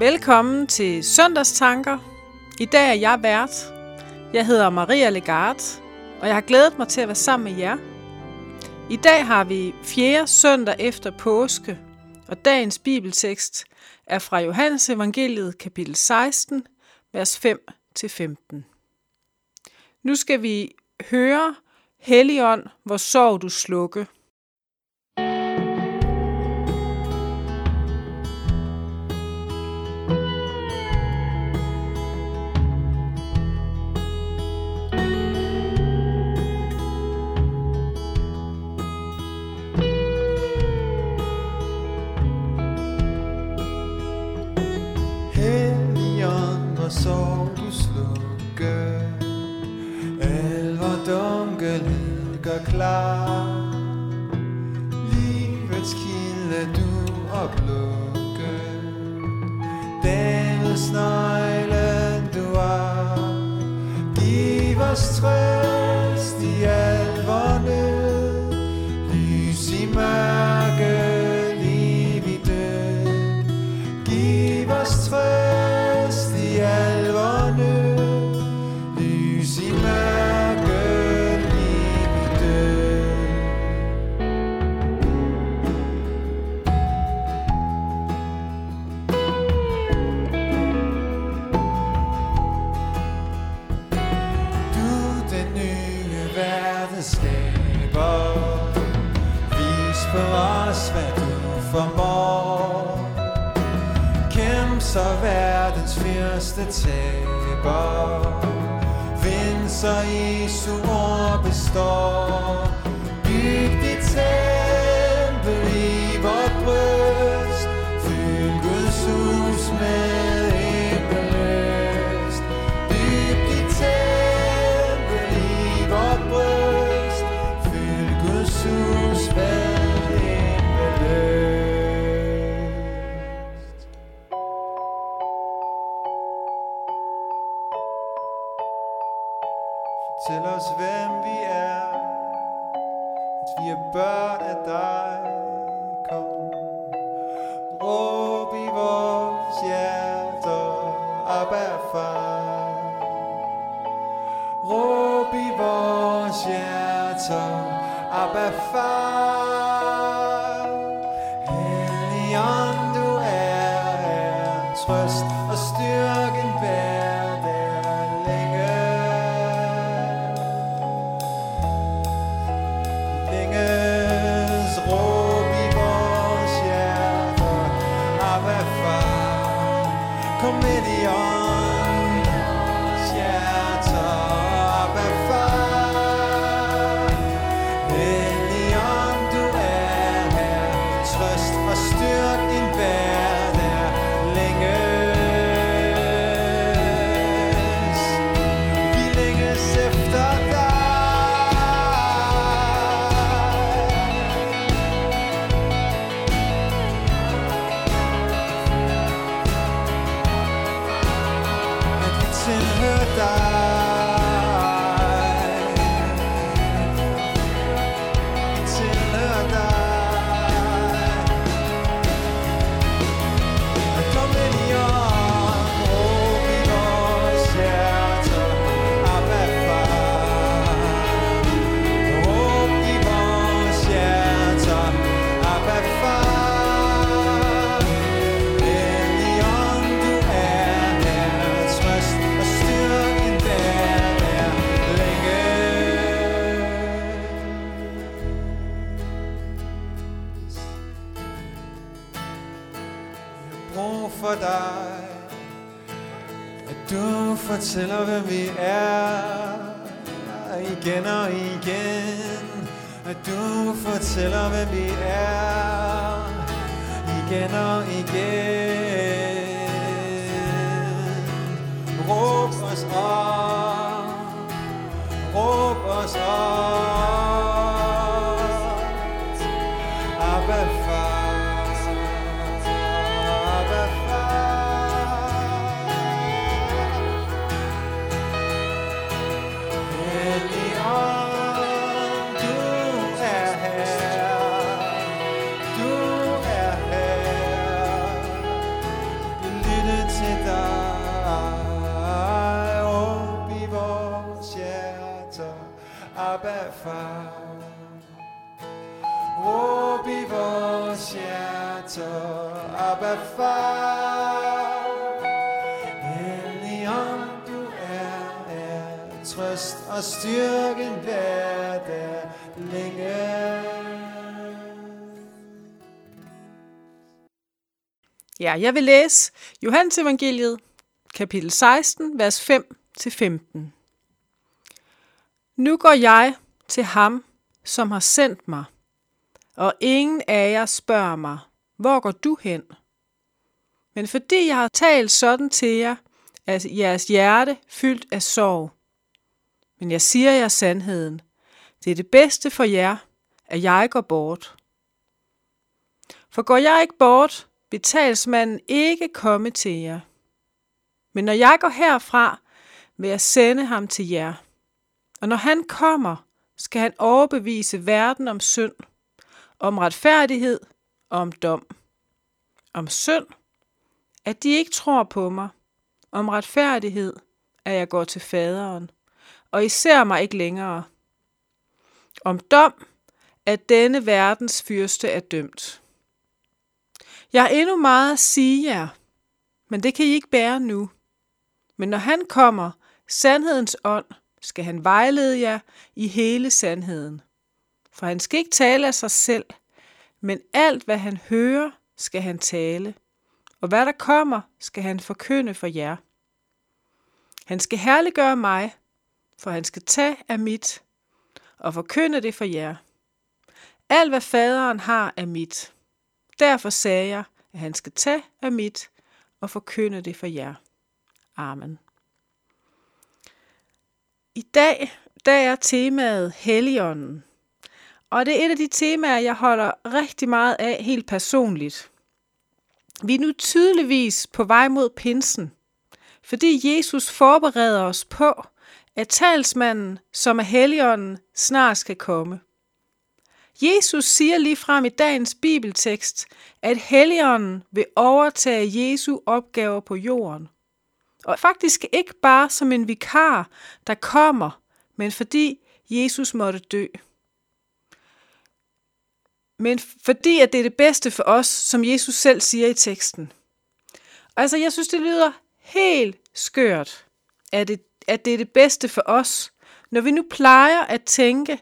Velkommen til Søndagstanker. I dag er jeg vært. Jeg hedder Maria Legard, og jeg har glædet mig til at være sammen med jer. I dag har vi 4. søndag efter påske, og dagens bibeltekst er fra Johannes evangeliet kapitel 16, vers 5-15. Nu skal vi høre, Helligånd, hvor sorg du slukke. du og plukke den snegle du har. Giv os træ sidste taber. Vind så Jesu ord består. Byg dit tag first igen og igen. Råb os op. styrken hver der længe. Ja, jeg vil læse Johannes evangeliet, kapitel 16, vers 5-15. Nu går jeg til ham, som har sendt mig, og ingen af jer spørger mig, hvor går du hen? Men fordi jeg har talt sådan til jer, er jeres hjerte fyldt af sorg. Men jeg siger jer sandheden. Det er det bedste for jer, at jeg går bort. For går jeg ikke bort, vil talsmanden ikke komme til jer. Men når jeg går herfra, vil jeg sende ham til jer. Og når han kommer, skal han overbevise verden om synd, om retfærdighed og om dom. Om synd, at de ikke tror på mig. Om retfærdighed, at jeg går til faderen, og især ser mig ikke længere. Om dom, at denne verdens fyrste er dømt. Jeg har endnu meget at sige jer, men det kan I ikke bære nu. Men når han kommer, sandhedens ånd, skal han vejlede jer i hele sandheden. For han skal ikke tale af sig selv, men alt hvad han hører, skal han tale. Og hvad der kommer, skal han forkynde for jer. Han skal herliggøre mig, for han skal tage af mit og forkynde det for jer. Alt hvad faderen har er mit. Derfor sagde jeg, at han skal tage af mit og forkynde det for jer. Amen. I dag der er temaet Helligånden. Og det er et af de temaer, jeg holder rigtig meget af helt personligt. Vi er nu tydeligvis på vej mod pinsen, fordi Jesus forbereder os på, at talsmanden, som er Helligånden, snart skal komme. Jesus siger lige frem i dagens bibeltekst, at Helligånden vil overtage Jesu opgaver på jorden. Og faktisk ikke bare som en vikar, der kommer, men fordi Jesus måtte dø. Men fordi at det er det bedste for os, som Jesus selv siger i teksten. Altså, jeg synes, det lyder helt skørt, at det, at det er det bedste for os, når vi nu plejer at tænke,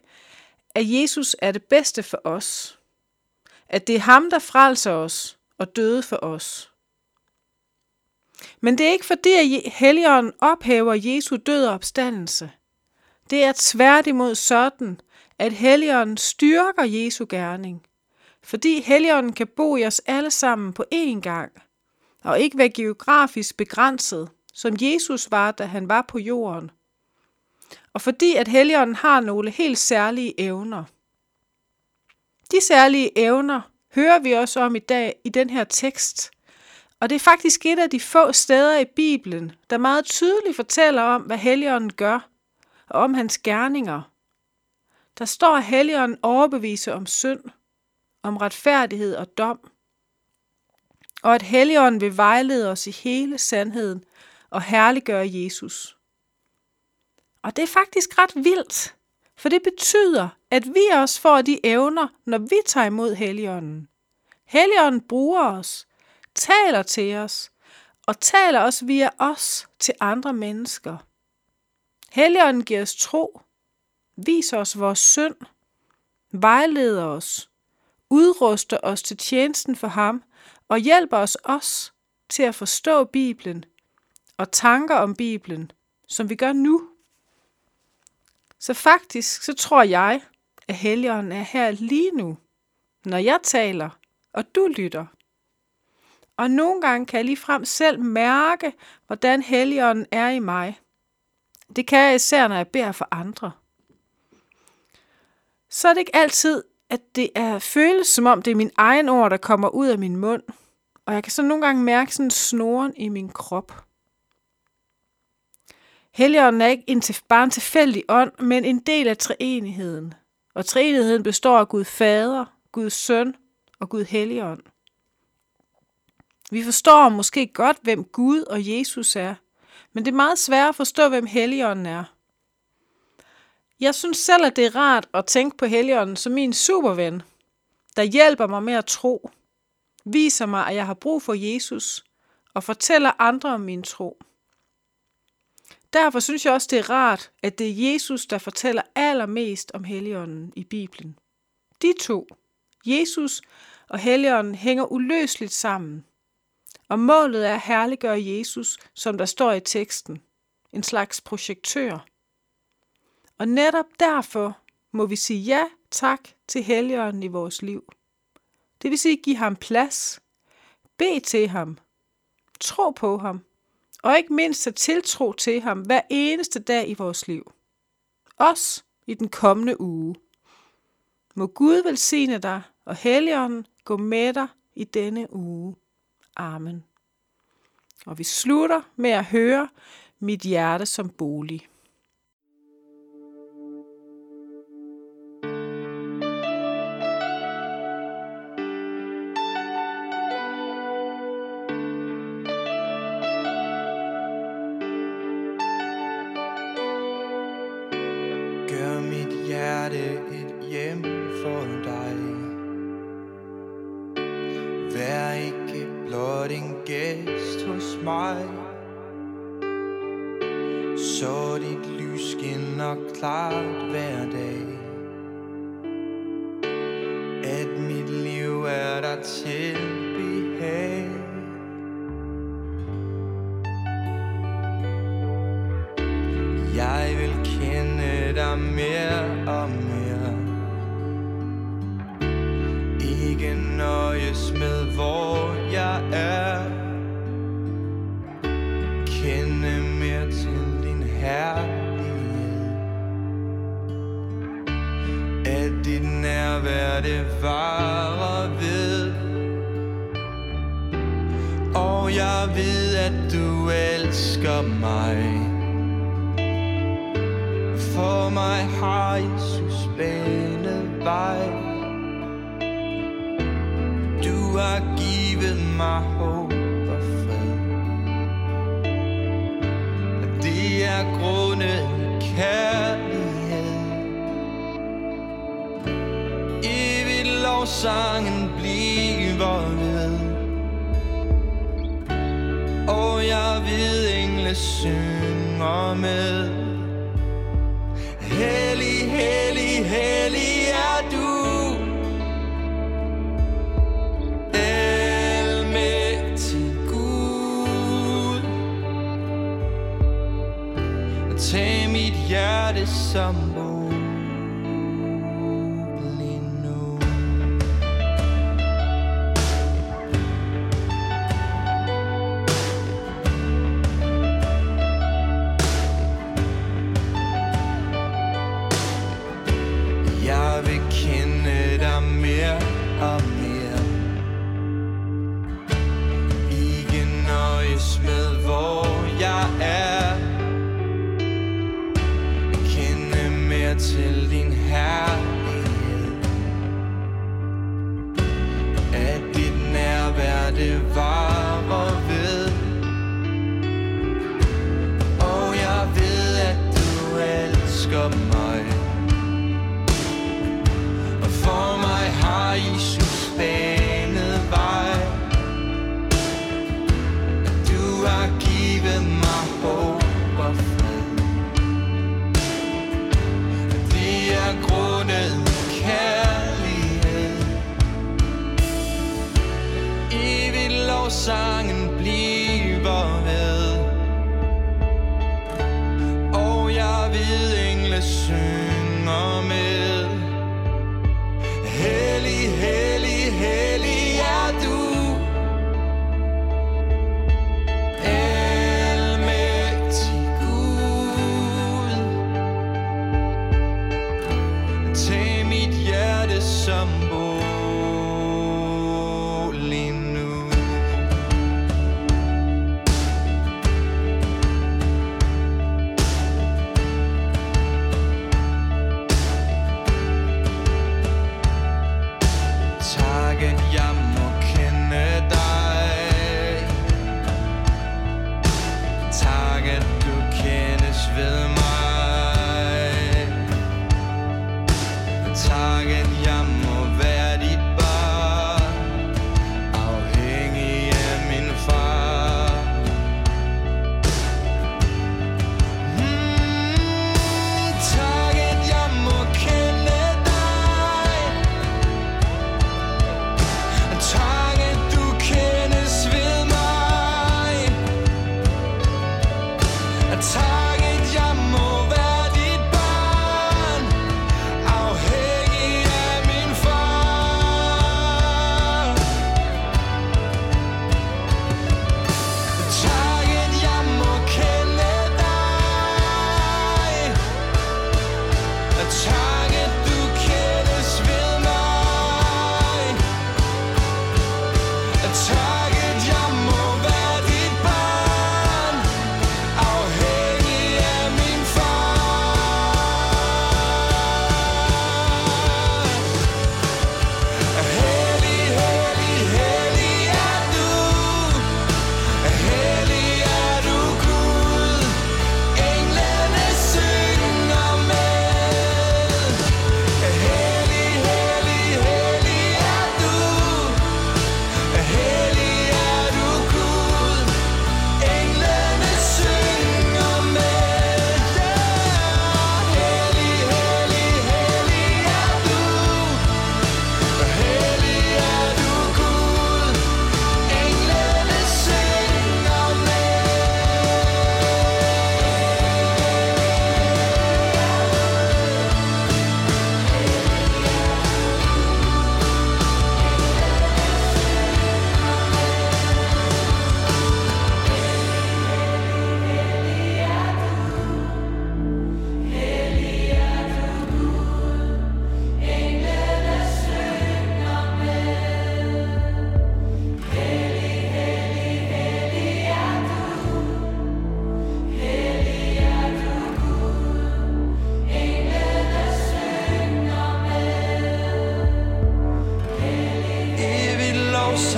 at Jesus er det bedste for os. At det er ham, der frelser os og døde for os. Men det er ikke fordi, at Helligånden ophæver Jesu død og opstandelse. Det er tværtimod sådan, at Helligånden styrker Jesu gerning. Fordi Helligånden kan bo i os alle sammen på én gang, og ikke være geografisk begrænset, som Jesus var, da han var på jorden. Og fordi at Helligånden har nogle helt særlige evner. De særlige evner hører vi også om i dag i den her tekst – og det er faktisk et af de få steder i Bibelen, der meget tydeligt fortæller om, hvad Helligånden gør, og om hans gerninger. Der står, at Helligånden overbeviser om synd, om retfærdighed og dom, og at Helligånden vil vejlede os i hele sandheden og herliggøre Jesus. Og det er faktisk ret vildt, for det betyder, at vi også får de evner, når vi tager imod Helligånden. Helligånden bruger os, taler til os, og taler også via os til andre mennesker. Helligånden giver os tro, viser os vores synd, vejleder os, udruster os til tjenesten for ham og hjælper os også til at forstå Bibelen og tanker om Bibelen, som vi gør nu. Så faktisk så tror jeg, at Helligånden er her lige nu, når jeg taler, og du lytter. Og nogle gange kan jeg ligefrem selv mærke, hvordan Helligånden er i mig. Det kan jeg især, når jeg beder for andre. Så er det ikke altid, at det er føles som om, det er min egen ord, der kommer ud af min mund. Og jeg kan så nogle gange mærke sådan snoren i min krop. Helligånden er ikke en til, bare en tilfældig ånd, men en del af treenigheden. Og treenigheden består af Gud Fader, Gud Søn og Gud Helligånd. Vi forstår måske godt, hvem Gud og Jesus er, men det er meget svært at forstå, hvem Helligånden er. Jeg synes selv, at det er rart at tænke på Helligånden som min superven, der hjælper mig med at tro, viser mig, at jeg har brug for Jesus og fortæller andre om min tro. Derfor synes jeg også, det er rart, at det er Jesus, der fortæller allermest om Helligånden i Bibelen. De to, Jesus og Helligånden, hænger uløseligt sammen. Og målet er at herliggøre Jesus, som der står i teksten. En slags projektør. Og netop derfor må vi sige ja tak til Helligånden i vores liv. Det vil sige give ham plads, bed til ham, tro på ham, og ikke mindst at tiltro til ham hver eneste dag i vores liv. Også i den kommende uge. Må Gud velsigne dig, og Helligånden gå med dig i denne uge. Amen. Og vi slutter med at høre mit hjerte som bolig. En hos mig. Så dit lys skinner klart hver dag. At mit liv er der til hvad det varer ved Og jeg ved at du elsker mig. For mig har Jesus banet vej. Du har givet mig håb. Sangen bliver ved. Og jeg ved engle synger med. Hellig, hellig, hellig er du. Almægtig Gud. Tag mit hjerte som up my for my high school. at du kendes ved mig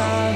time.